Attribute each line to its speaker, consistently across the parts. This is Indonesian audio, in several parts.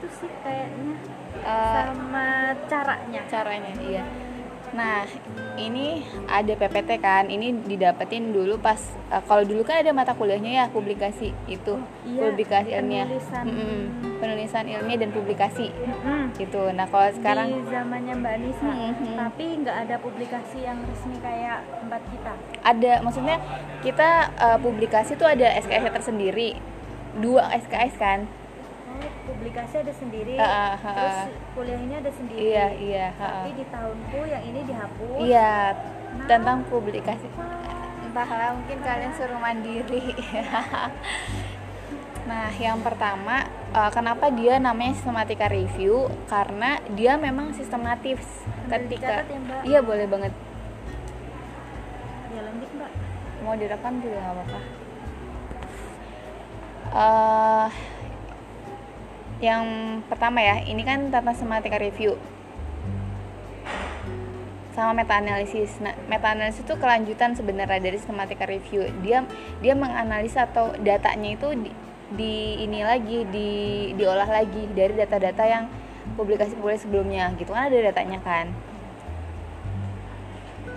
Speaker 1: itu sih kayaknya
Speaker 2: Eh,
Speaker 1: sama caranya.
Speaker 2: caranya iya. Nah ini ada PPT kan ini didapetin dulu pas eh, kalau dulu kan ada mata kuliahnya ya publikasi itu
Speaker 1: Iya,
Speaker 2: publikasi ilmiah
Speaker 1: penulisan.
Speaker 2: Mm-mm, penulisan ilmiah dan publikasi.
Speaker 1: Mm-mm.
Speaker 2: gitu. Nah kalau sekarang
Speaker 1: di zamannya Mbak Nisa
Speaker 2: Mhm.
Speaker 1: tapi nggak ada publikasi yang resmi kayak tempat kita.
Speaker 2: Ada maksudnya kita eh, publikasi tuh ada SKS tersendiri. Dua SKS kan.
Speaker 1: oh publikasi ada sendiri
Speaker 2: Ah, ah, ah,
Speaker 1: terus
Speaker 2: ah.
Speaker 1: kuliahnya ada sendiri.
Speaker 2: Iya iya ha-ha.
Speaker 1: tapi di tahunku yang ini dihapus.
Speaker 2: Iya tentang publikasi. Entahlah mungkin kalian suruh mandiri. Nah yang pertama eh, kenapa dia namanya sistematika review? Karena dia memang sistematis. Ketika
Speaker 1: ya, Mbak.
Speaker 2: iya boleh banget.
Speaker 1: Ya lanjut Mbak.
Speaker 2: Mau direkam juga nggak apa-apa. Eh, yang pertama ya ini kan tentang sistematika review sama meta analisis. Nah, meta analisis itu kelanjutan sebenarnya dari sistematika review. Dia dia menganalisa atau datanya itu di, di ini lagi di diolah lagi dari data-data yang publikasi-publikasi sebelumnya gitu kan ada datanya kan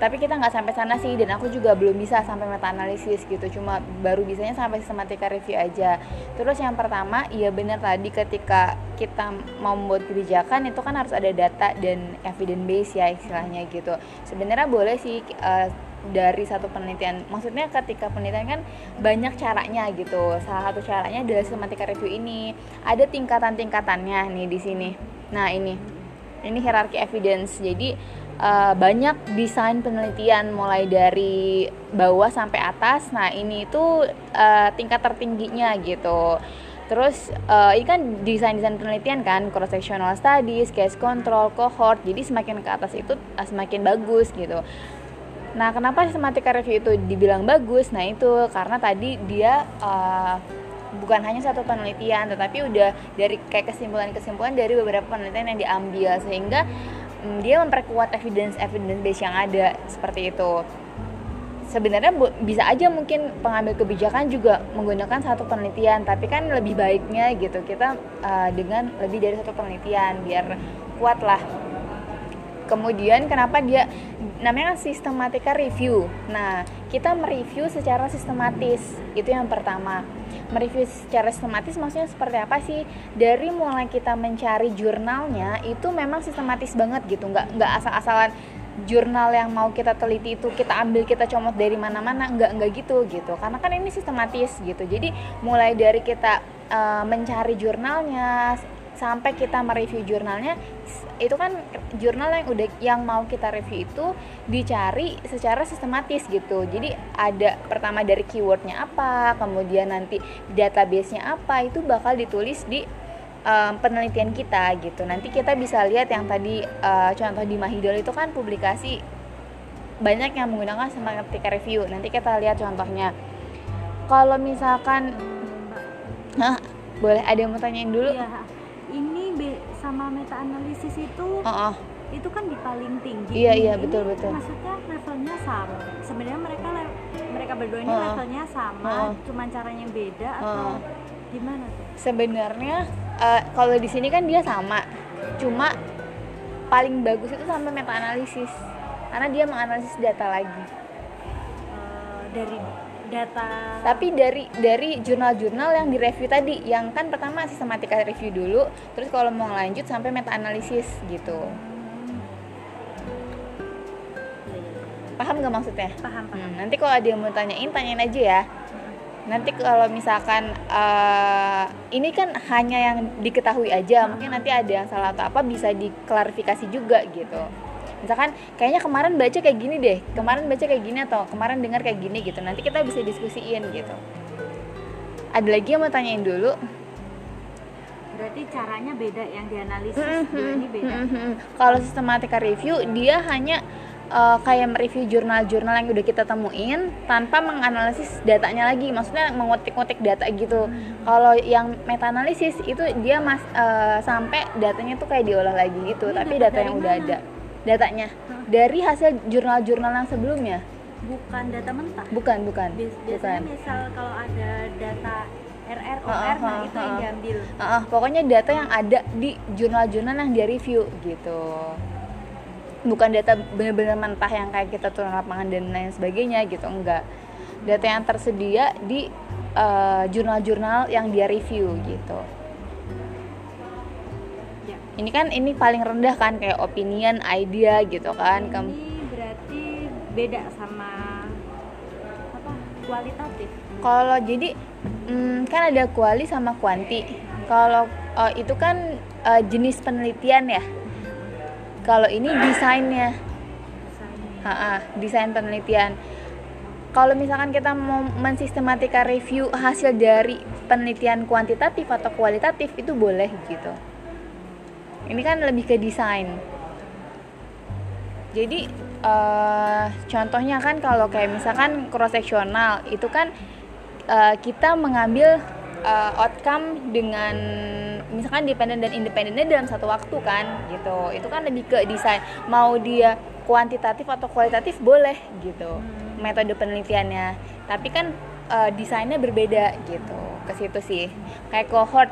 Speaker 2: tapi kita nggak sampai sana sih dan aku juga belum bisa sampai meta analisis gitu. Cuma baru bisanya sampai sistematika review aja. Terus yang pertama iya benar tadi ketika kita mau membuat kebijakan itu kan harus ada data dan evidence base ya istilahnya gitu. Sebenarnya boleh sih eh, dari satu penelitian. Maksudnya ketika penelitian kan banyak caranya gitu. Salah satu caranya adalah sistematika review ini. Ada tingkatan-tingkatannya nih di sini. Nah ini. Ini hierarki evidence. Jadi eh, banyak desain penelitian mulai dari bawah sampai atas. Nah ini itu eh, tingkat tertingginya gitu. Terus eh, ini kan desain-desain penelitian kan cross sectional studies case control cohort. Jadi semakin ke atas itu eh, semakin bagus gitu. Nah, kenapa sistematika review itu dibilang bagus? Nah, itu karena tadi dia uh, bukan hanya satu penelitian, tetapi udah dari kayak kesimpulan-kesimpulan dari beberapa penelitian yang diambil. Sehingga dia memperkuat evidence evidence base yang ada seperti itu. Sebenarnya bisa aja mungkin pengambil kebijakan juga menggunakan satu penelitian, tapi kan lebih baiknya gitu kita uh, dengan lebih dari satu penelitian biar kuat lah kemudian kenapa dia namanya kan sistematika review nah kita mereview secara sistematis. Itu yang pertama. Mereview secara sistematis maksudnya seperti apa sih? Dari mulai kita mencari jurnalnya itu memang sistematis banget gitu. Nggak nggak asal-asalan jurnal yang mau kita teliti itu kita ambil kita comot dari mana-mana. Nggak nggak gitu gitu. Karena kan ini sistematis gitu. Jadi mulai dari kita eh, mencari jurnalnya sampai kita mereview jurnalnya itu kan jurnal yang udah yang mau kita review itu dicari secara sistematis gitu. Jadi ada pertama dari keywordnya apa kemudian nanti databasenya apa itu bakal ditulis di um, penelitian kita gitu. Nanti kita bisa lihat yang tadi uh, contoh di Mahidol itu kan publikasi banyak yang menggunakan sistematika review. Nanti kita lihat contohnya. Kalau misalkan Hah, boleh ada yang mau tanyain dulu?
Speaker 1: Iya, sama meta analisis itu
Speaker 2: Oh, oh.
Speaker 1: itu kan di paling tinggi.
Speaker 2: Iya, iya,
Speaker 1: ini
Speaker 2: betul, betul.
Speaker 1: Maksudnya levelnya sama. Sebenarnya mereka mereka berdua ini
Speaker 2: Oh, oh.
Speaker 1: levelnya sama,
Speaker 2: Oh, oh.
Speaker 1: cuman caranya beda
Speaker 2: Oh,
Speaker 1: atau
Speaker 2: oh.
Speaker 1: gimana tuh?
Speaker 2: sebenarnya eh, kalau di sini kan dia sama cuma paling bagus itu sampai meta analisis karena dia menganalisis data lagi
Speaker 1: Eh, dari data
Speaker 2: tapi dari dari jurnal-jurnal yang direview tadi yang kan pertama sistematika review dulu terus kalau mau lanjut sampai meta analisis gitu. Paham nggak maksudnya?
Speaker 1: Paham paham.
Speaker 2: Hmm, nanti kalau ada yang mau tanyain tanyain aja ya. Nanti kalau misalkan eh, ini kan hanya yang diketahui aja mungkin nanti ada yang salah atau apa bisa diklarifikasi juga gitu misalkan kayaknya kemarin baca kayak gini deh kemarin baca kayak gini atau kemarin dengar kayak gini gitu nanti kita bisa diskusiin gitu ada lagi yang mau tanyain dulu
Speaker 1: Berarti caranya beda yang dianalisis dua ini beda.
Speaker 2: Mhm. Kalau sistematika review dia hanya eh, kayak mereview jurnal-jurnal yang udah kita temuin tanpa menganalisis datanya lagi, maksudnya mengotik-ngotik data gitu. Kalau yang meta analisis itu dia mas eh, sampai datanya tuh kayak diolah lagi gitu,
Speaker 1: Ini
Speaker 2: tapi
Speaker 1: dapat
Speaker 2: data yang udah
Speaker 1: mana?
Speaker 2: ada. Datanya dari hasil jurnal-jurnal yang sebelumnya.
Speaker 1: Bukan data mentah.
Speaker 2: Bukan, bukan.
Speaker 1: Bias- Biasanya
Speaker 2: Bukan.
Speaker 1: misal kalau ada data RR
Speaker 2: Uh,
Speaker 1: OR nah
Speaker 2: uh,
Speaker 1: itu yang
Speaker 2: uh.
Speaker 1: diambil
Speaker 2: Heeh, pokoknya data yang ada di jurnal-jurnal yang dia review gitu bukan data bener-bener mentah yang kayak kita turun lapangan dan lain sebagainya gitu enggak data yang tersedia di eh, jurnal-jurnal yang dia review gitu ini kan ini paling rendah kan kayak opinion idea gitu kan Kem-
Speaker 1: ini berarti beda sama apa kualitatif
Speaker 2: Kalau jadi mm, kan ada kuali sama kuanti. Kalau eh, itu kan eh, jenis penelitian ya. Kalau ini desainnya, Ha-ha, desain penelitian. Kalau misalkan kita mau mensistematika review hasil dari penelitian kuantitatif atau kualitatif itu boleh gitu. Ini kan lebih ke desain. Jadi eh, contohnya kan kalau kayak misalkan cross sectional itu kan eh, kita mengambil eh, outcome dengan misalkan dependen dan independennya dalam satu waktu kan gitu. Itu kan lebih ke desain. Mau dia kuantitatif atau kualitatif boleh gitu metode penelitiannya. Tapi kan eh, desainnya berbeda gitu. Ke situ sih. Kayak cohort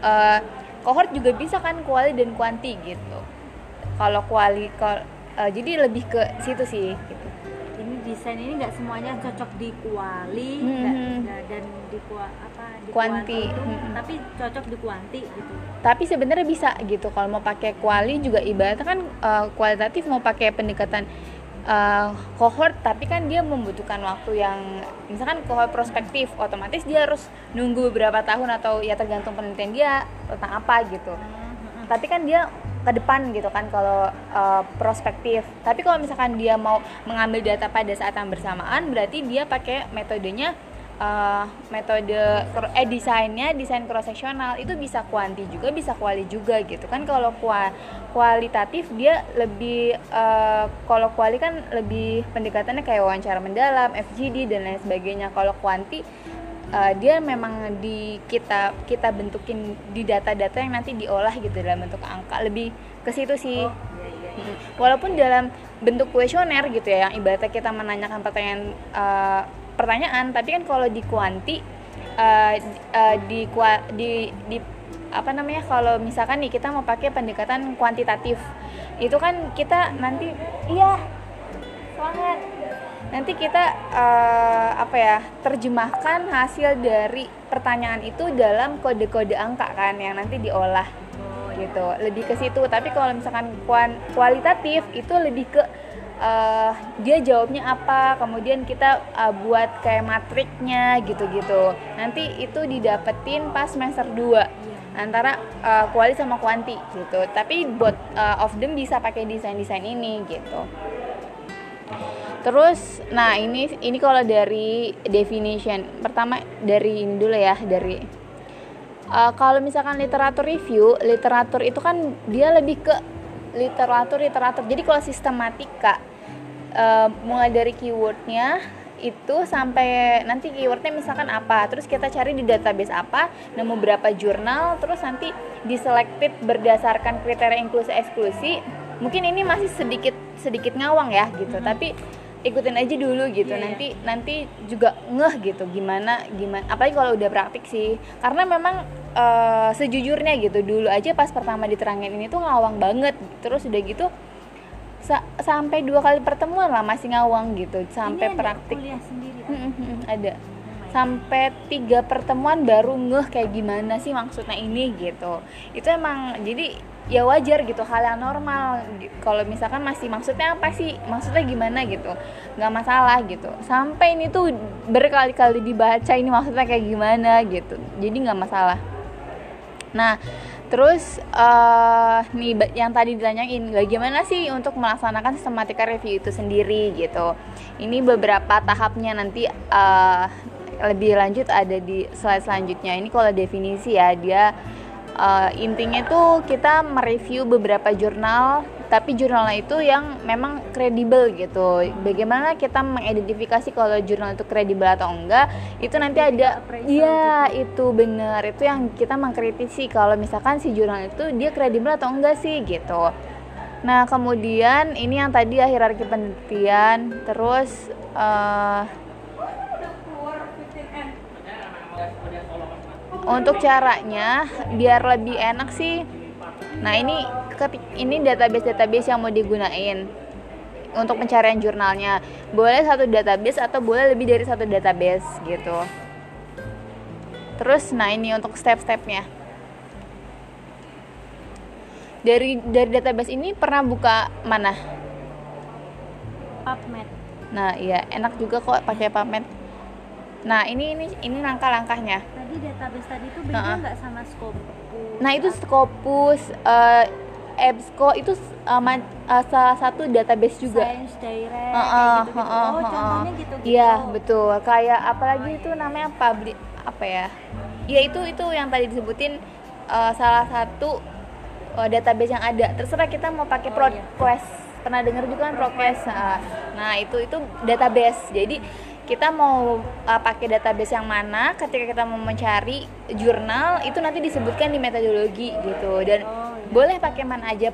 Speaker 2: eh, cohort juga bisa kan kuali dan kuanti gitu. Kalau kuali kal- eh, jadi lebih ke situ sih gitu.
Speaker 1: ini desain ini nggak semuanya cocok di kuali
Speaker 2: Hmm.
Speaker 1: nggak nggak- dan di kua, apa di
Speaker 2: Kuanti.
Speaker 1: itu,
Speaker 2: Hmm.
Speaker 1: tapi cocok di kuanti gitu
Speaker 2: Tapi sebenarnya bisa gitu. Kalau mau pakai kuali juga ibaratnya kan eh, kualitatif mau pakai pendekatan eh, cohort tapi kan dia membutuhkan waktu yang misalkan cohort prospektif otomatis dia harus nunggu beberapa tahun atau ya tergantung penelitian dia tentang apa gitu. tapi kan dia ke depan gitu kan kalau uh, prospektif tapi kalau misalkan dia mau mengambil data pada saat yang bersamaan berarti dia pakai metodenya uh, metode eh desainnya desain cross sectional itu bisa kuanti juga bisa kuali juga gitu. Kan kalau kua- kualitatif dia lebih uh, kalau kuali kan lebih pendekatannya kayak wawancara mendalam FGD dan lain sebagainya. Kalau kuanti uh, dia memang di kita kita bentukin di data-data yang nanti diolah gitu dalam bentuk angka. Lebih ke situ sih. Mm. walaupun dalam bentuk kuesioner gitu ya yang ibaratnya kita menanyakan pertanyaan uh, pertanyaan tapi kan kalau di kuanti uh, uh, di, di di apa namanya kalau misalkan nih kita mau pakai pendekatan kuantitatif itu kan kita nanti iya semangat nanti kita eh, apa ya terjemahkan hasil dari pertanyaan itu dalam kode-kode angka kan yang nanti diolah gitu. Lebih ke situ. Tapi kalau misalkan kualitatif itu lebih ke eh, dia jawabnya apa kemudian kita eh, buat kayak matriknya gitu-gitu. Nanti itu didapetin pas semester 2 antara eh, kuali sama kuanti gitu. Tapi both eh, of them bisa pakai desain-desain ini gitu. Terus, nah ini ini kalau dari definition. Pertama dari ini dulu ya dari uh, kalau misalkan literatur review, literatur itu kan dia lebih ke literatur literatur. Jadi kalau sistematika uh, mulai dari keywordnya itu sampai nanti keywordnya misalkan apa, terus kita cari di database apa, nemu berapa jurnal, terus nanti diselected berdasarkan kriteria inklusi eksklusi. Mungkin ini masih sedikit sedikit ngawang ya gitu, tapi ikutin aja dulu gitu.
Speaker 1: Iya, iya.
Speaker 2: nanti nanti juga ngeh gitu gimana gimana. Apalagi kalau udah praktik sih. Karena memang eh, sejujurnya gitu dulu aja pas pertama diterangin ini tuh ngawang banget. Terus udah gitu sa- sampai dua kali pertemuan lah masih ngawang gitu sampai
Speaker 1: Ini ada
Speaker 2: praktik.
Speaker 1: kuliah sendiri
Speaker 2: Mm, mm, mm, ada. Sampai tiga pertemuan baru ngeh kayak gimana sih maksudnya ini gitu. Itu emang jadi ya wajar gitu hal yang normal. Kalau misalkan masih maksudnya apa sih maksudnya gimana gitu nggak masalah gitu. Sampai ini tuh berkali-kali dibaca ini maksudnya kayak gimana gitu jadi nggak masalah. Nah, terus eh nih yang tadi ditanyain bagaimana sih untuk melaksanakan sistematika review itu sendiri gitu. Ini beberapa tahapnya nanti eh lebih lanjut ada di slide selanjutnya. Ini kalau definisi ya dia eh, intinya tuh kita mereview beberapa jurnal tapi jurnalnya itu yang memang kredibel gitu. Bagaimana kita mengidentifikasi kalau jurnal itu kredibel atau enggak? Itu nanti ada iya itu bener itu yang kita mengkritisi kalau misalkan si jurnal itu dia kredibel atau enggak sih gitu. Nah kemudian ini yang tadi ya hierarki penelitian terus eh untuk caranya biar lebih enak sih nah ini ini database database yang mau digunain untuk pencarian jurnalnya. Boleh satu database atau boleh lebih dari satu database gitu. Terus nah ini untuk step-stepnya. Dari dari database ini pernah buka mana?
Speaker 1: PubMed
Speaker 2: nah iya enak juga kok pakai PubMed nah ini ini ini langkah-langkahnya.
Speaker 1: Tadi database tadi itu beda nggak sama Scopus
Speaker 2: Nah itu Scopus, uh, EBSCO itu uh, ma- uh, salah satu database juga.
Speaker 1: Science Direct
Speaker 2: Heeh,
Speaker 1: kayak gitu-gitu.
Speaker 2: heeh,
Speaker 1: oh
Speaker 2: heeh.
Speaker 1: contohnya gitu-gitu
Speaker 2: Iya betul. Kayak apalagi itu namanya public apa ya? Ya itu itu yang tadi disebutin uh, salah satu uh, database yang ada. Terserah kita mau pakai
Speaker 1: Oh, iya.
Speaker 2: ProQuest. Pernah dengar juga kan ProQuest? Nah, Nah itu itu database. Jadi kita mau uh, pakai database yang mana ketika kita mau mencari jurnal itu nanti disebutkan di metodologi gitu. Dan
Speaker 1: Oh, iya.
Speaker 2: boleh pakai mana aja.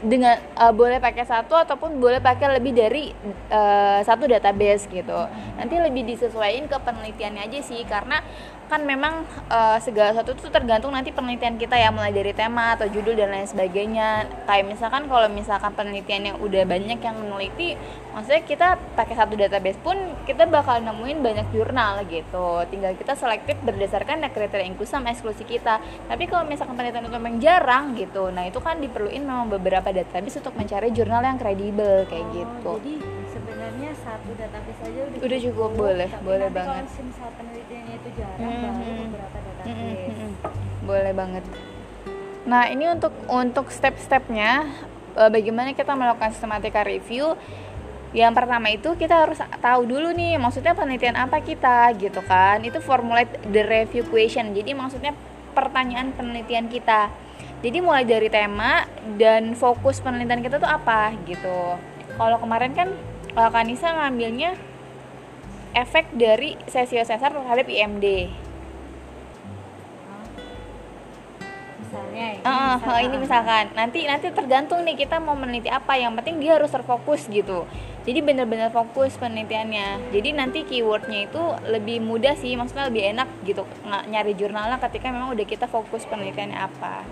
Speaker 2: Dengan uh, boleh pakai satu ataupun boleh pakai lebih dari uh, satu database gitu. Nanti lebih disesuaikan ke penelitiannya aja sih karena kan memang uh, segala sesuatu itu tergantung nanti penelitian kita ya mulai dari tema atau judul dan lain sebagainya. Kayak misalkan kalau misalkan penelitiannya udah banyak yang meneliti maksudnya kita pakai satu database pun kita bakal nemuin banyak jurnal gitu. Tinggal kita selektif berdasarkan kriteria inklusi sama eksklusi kita. Tapi kalau misalkan penelitian itu memang jarang gitu nah itu kan diperluin memang beberapa database untuk mencari jurnal yang kredibel kayak
Speaker 1: Oh,
Speaker 2: gitu
Speaker 1: jadi satu database aja udah
Speaker 2: Udah cukup, boleh,
Speaker 1: Tapi
Speaker 2: boleh
Speaker 1: nanti
Speaker 2: banget.
Speaker 1: kalau misal penelitiannya itu jarang
Speaker 2: Mhm.
Speaker 1: baru beberapa
Speaker 2: Mm-mm,
Speaker 1: database.
Speaker 2: Boleh banget. Nah ini untuk untuk step-stepnya eh, bagaimana kita melakukan sistematika review? Yang pertama itu kita harus tahu dulu nih maksudnya penelitian apa kita gitu kan? Itu formulate the review question. Jadi maksudnya pertanyaan penelitian kita. Jadi mulai dari tema dan fokus penelitian kita tuh apa gitu. Kalau kemarin kan kalau Kanisa ngambilnya efek dari sesio sesar terhadap IMD
Speaker 1: misalnya ini, misal-
Speaker 2: ah, ini misalkan. Nanti nanti tergantung nih kita mau meneliti apa. Yang penting dia harus terfokus gitu. Jadi benar-benar fokus penelitiannya. Jadi nanti keywordnya itu lebih mudah sih maksudnya lebih enak gitu. Nggak nyari jurnalnya ketika memang udah kita fokus penelitiannya apa.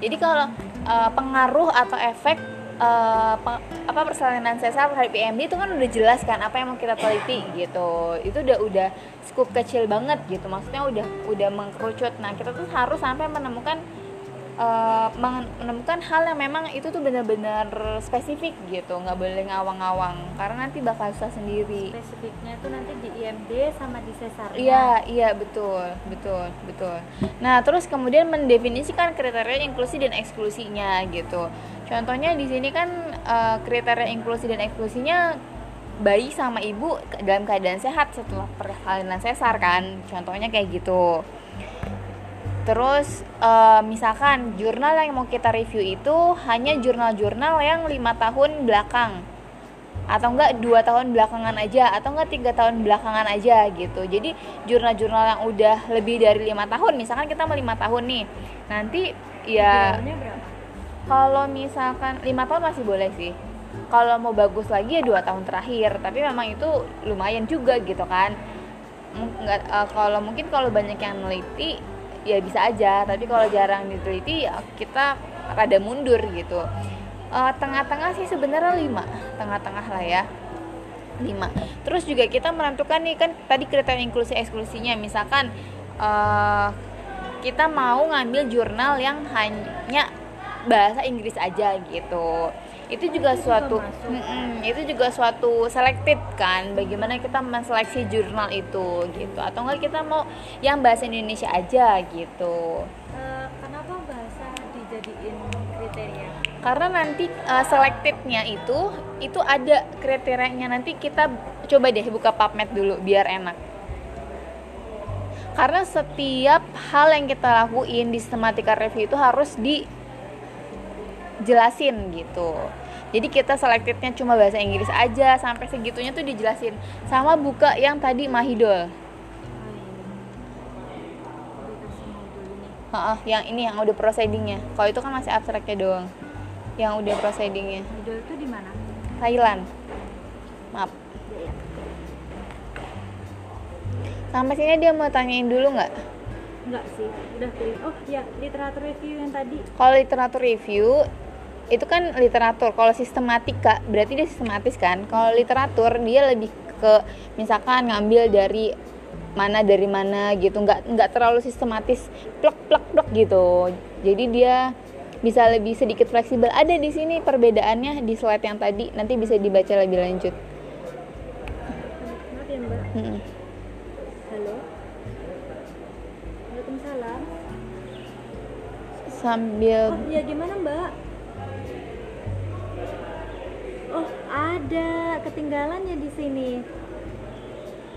Speaker 2: Jadi kalau uh, pengaruh atau efek uh, apa persalinan sesar terhadap IMD itu kan udah jelas kan apa yang mau kita teliti gitu. Itu udah udah scoop kecil banget gitu. Maksudnya udah udah mengkerucut. Nah kita tuh harus sampai menemukan uh, men- menemukan hal yang memang itu tuh benar-benar spesifik gitu nggak boleh ngawang-ngawang karena nanti bakal susah sendiri
Speaker 1: spesifiknya itu nanti di IMD sama di sesarnya
Speaker 2: Iya, iya betul, betul, betul. Nah, terus kemudian mendefinisikan kriteria inklusi dan eksklusinya gitu. Contohnya di sini kan eh, kriteria inklusi dan eksklusinya bayi sama ibu dalam keadaan sehat setelah persalinan sesar kan. Contohnya kayak gitu. Terus eh, misalkan jurnal yang mau kita review itu hanya jurnal-jurnal yang lima tahun belakang. Atau enggak dua tahun belakangan aja atau enggak tiga tahun belakangan aja gitu. Jadi jurnal-jurnal yang udah lebih dari lima tahun misalkan kita mau lima tahun nih. Nanti ya kalau misalkan lima tahun masih boleh sih. Kalau mau bagus lagi ya dua tahun terakhir tapi memang itu lumayan juga gitu kan. Nggak eh, kalau mungkin kalau banyak yang neliti ya bisa aja. Tapi kalau jarang diteliti ya kita rada mundur gitu. Eh, tengah-tengah sih sebenarnya lima. Tengah-tengah lah ya. Lima. Terus juga kita menentukan nih kan tadi kriteria inklusi eksklusinya. Misalkan eh, kita mau ngambil jurnal yang hanya bahasa Inggris aja gitu itu juga
Speaker 1: Itu juga
Speaker 2: suatu itu juga suatu selected kan bagaimana kita menseleksi jurnal itu gitu. Atau enggak kita mau yang bahasa Indonesia aja gitu.
Speaker 1: Eh, kenapa bahasa dijadiin kriteria?
Speaker 2: karena nanti uh, selectednya itu itu ada kriterianya. Nanti kita coba deh buka PubMed dulu biar enak. Karena setiap hal yang kita lakuin di sistematika review itu harus dijelasin gitu jadi kita selectednya cuma bahasa Inggris aja sampai segitunya tuh dijelasin. Sama buka yang tadi Mahidol.
Speaker 1: Oh iya.
Speaker 2: Heeh, yang ini yang udah proceedingnya. Kalau itu kan masih abstraknya doang yang udah proceedingnya.
Speaker 1: Idol itu di mana?
Speaker 2: Thailand. Maaf. Sampai sini dia mau tanyain dulu nggak?
Speaker 1: Enggak sih udah pilih oh ya literatur review yang tadi.
Speaker 2: Kalau literatur review itu kan literatur. Kalau sistematika berarti dia sistematis kan? Kalau literatur dia lebih ke misalkan ngambil dari mana dari mana gitu. Nggak nggak terlalu sistematis plek plek plek gitu. Jadi dia bisa lebih sedikit fleksibel. Ada di sini perbedaannya di slide yang tadi. Nanti bisa dibaca lebih lanjut.
Speaker 1: Maaf ya mbak. Halo. Waalaikumsalam.
Speaker 2: Sambil
Speaker 1: oh ya gimana mbak oh ada. Ketinggalan ya di sini.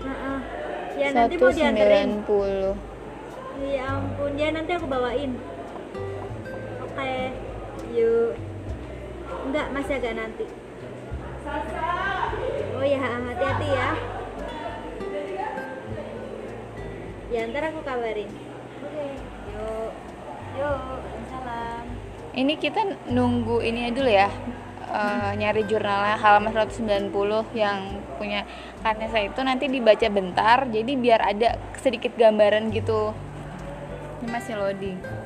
Speaker 1: Nah, ya nanti mau dianterin.
Speaker 2: 190
Speaker 1: ya ampun. Ya nanti aku bawain. Oke. Yuk. Enggak masih agak nanti. Oh ya hati-hati ya. Ya ntar aku kabarin. Oke. Yuk. Yuk. Salam.
Speaker 2: Ini kita nunggu ini dulu ya eh, nyari jurnalnya halaman 190 yang punya Kanesa itu nanti dibaca bentar. Jadi biar ada sedikit gambaran gitu. Ini masih loading